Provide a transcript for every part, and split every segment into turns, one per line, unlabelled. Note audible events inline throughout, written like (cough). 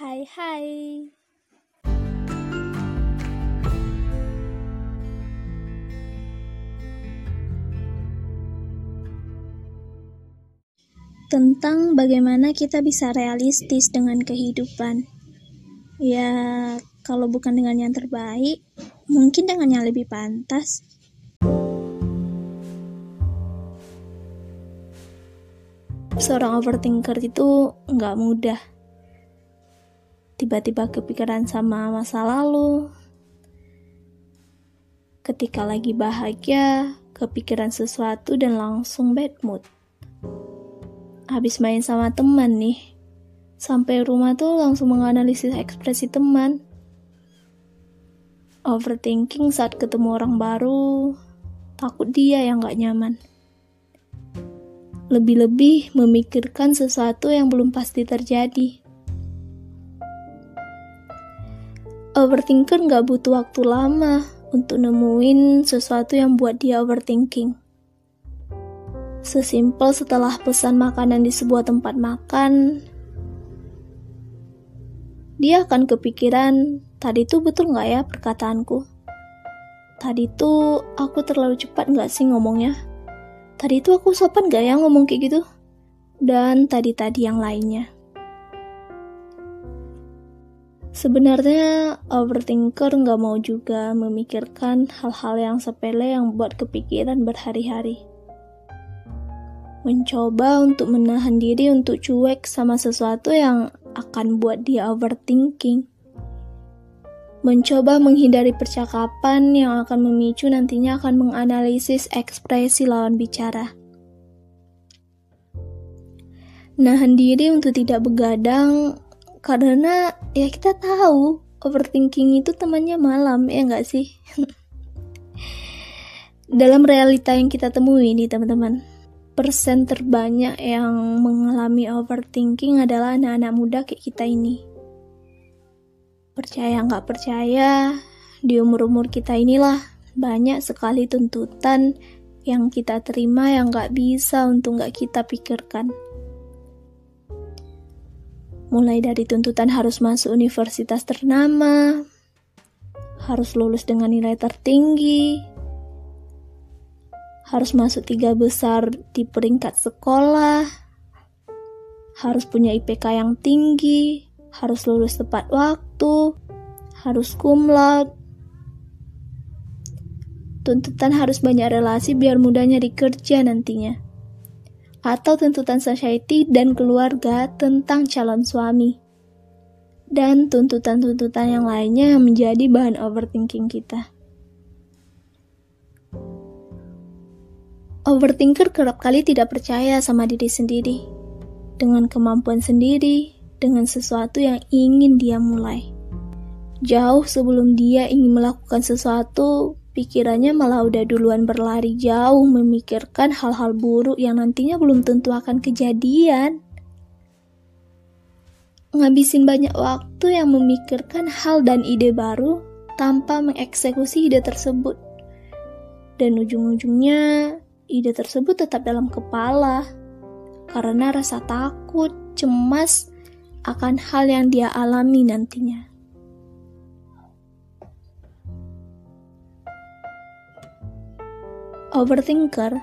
Hai hai. Tentang bagaimana kita bisa realistis dengan kehidupan. Ya, kalau bukan dengan yang terbaik, mungkin dengan yang lebih pantas. Seorang overthinker itu nggak mudah tiba-tiba kepikiran sama masa lalu. Ketika lagi bahagia, kepikiran sesuatu dan langsung bad mood. Habis main sama teman nih, sampai rumah tuh langsung menganalisis ekspresi teman. Overthinking saat ketemu orang baru, takut dia yang gak nyaman. Lebih-lebih memikirkan sesuatu yang belum pasti terjadi. Overthinker nggak butuh waktu lama untuk nemuin sesuatu yang buat dia overthinking. Sesimpel setelah pesan makanan di sebuah tempat makan, dia akan kepikiran, tadi tuh betul nggak ya perkataanku? Tadi tuh aku terlalu cepat nggak sih ngomongnya? Tadi tuh aku sopan nggak ya ngomong kayak gitu? Dan tadi-tadi yang lainnya. Sebenarnya overthinker nggak mau juga memikirkan hal-hal yang sepele yang buat kepikiran berhari-hari. Mencoba untuk menahan diri untuk cuek sama sesuatu yang akan buat dia overthinking. Mencoba menghindari percakapan yang akan memicu nantinya akan menganalisis ekspresi lawan bicara. Nahan diri untuk tidak begadang karena ya kita tahu overthinking itu temannya malam ya nggak sih? (laughs) Dalam realita yang kita temui nih teman-teman persen terbanyak yang mengalami overthinking adalah anak-anak muda kayak kita ini. Percaya nggak percaya di umur-umur kita inilah banyak sekali tuntutan yang kita terima yang nggak bisa untuk nggak kita pikirkan mulai dari tuntutan harus masuk universitas ternama, harus lulus dengan nilai tertinggi, harus masuk tiga besar di peringkat sekolah, harus punya IPK yang tinggi, harus lulus tepat waktu, harus kumlaut, tuntutan harus banyak relasi biar mudahnya dikerja nantinya atau tuntutan society dan keluarga tentang calon suami, dan tuntutan-tuntutan yang lainnya yang menjadi bahan overthinking kita. Overthinker kerap kali tidak percaya sama diri sendiri, dengan kemampuan sendiri, dengan sesuatu yang ingin dia mulai. Jauh sebelum dia ingin melakukan sesuatu, Pikirannya malah udah duluan berlari jauh memikirkan hal-hal buruk yang nantinya belum tentu akan kejadian. Ngabisin banyak waktu yang memikirkan hal dan ide baru tanpa mengeksekusi ide tersebut. Dan ujung-ujungnya ide tersebut tetap dalam kepala karena rasa takut, cemas akan hal yang dia alami nantinya. Overthinker,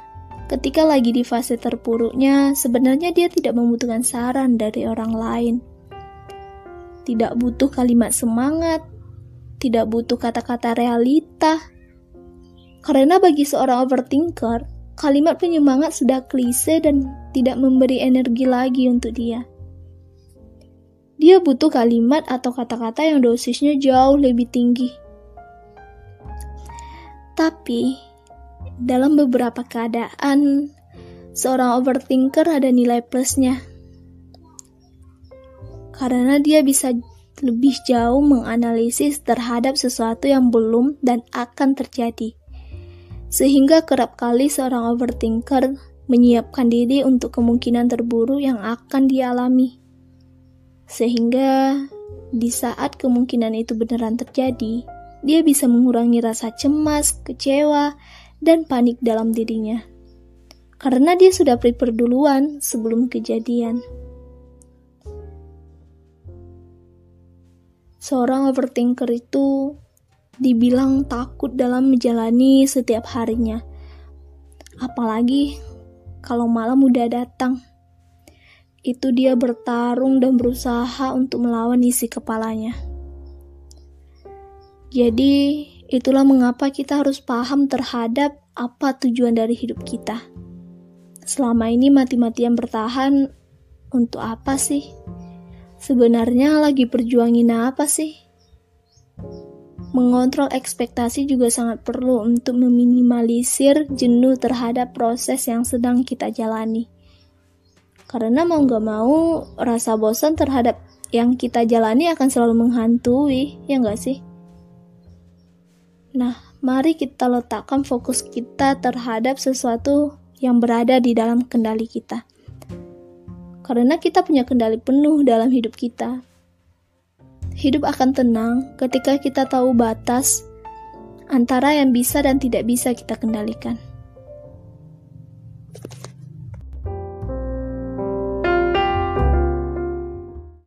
ketika lagi di fase terpuruknya, sebenarnya dia tidak membutuhkan saran dari orang lain. Tidak butuh kalimat semangat, tidak butuh kata-kata realita. Karena bagi seorang overthinker, kalimat penyemangat sudah klise dan tidak memberi energi lagi untuk dia. Dia butuh kalimat atau kata-kata yang dosisnya jauh lebih tinggi. Tapi, dalam beberapa keadaan, seorang overthinker ada nilai plusnya. Karena dia bisa lebih jauh menganalisis terhadap sesuatu yang belum dan akan terjadi. Sehingga kerap kali seorang overthinker menyiapkan diri untuk kemungkinan terburuk yang akan dialami. Sehingga di saat kemungkinan itu beneran terjadi, dia bisa mengurangi rasa cemas, kecewa, dan panik dalam dirinya. Karena dia sudah prepare duluan sebelum kejadian. Seorang overthinker itu dibilang takut dalam menjalani setiap harinya. Apalagi kalau malam udah datang. Itu dia bertarung dan berusaha untuk melawan isi kepalanya. Jadi, itulah mengapa kita harus paham terhadap apa tujuan dari hidup kita. Selama ini mati-matian bertahan untuk apa sih? Sebenarnya lagi perjuangin apa sih? Mengontrol ekspektasi juga sangat perlu untuk meminimalisir jenuh terhadap proses yang sedang kita jalani. Karena mau gak mau, rasa bosan terhadap yang kita jalani akan selalu menghantui, ya gak sih? Nah, mari kita letakkan fokus kita terhadap sesuatu yang berada di dalam kendali kita. Karena kita punya kendali penuh dalam hidup kita. Hidup akan tenang ketika kita tahu batas antara yang bisa dan tidak bisa kita kendalikan.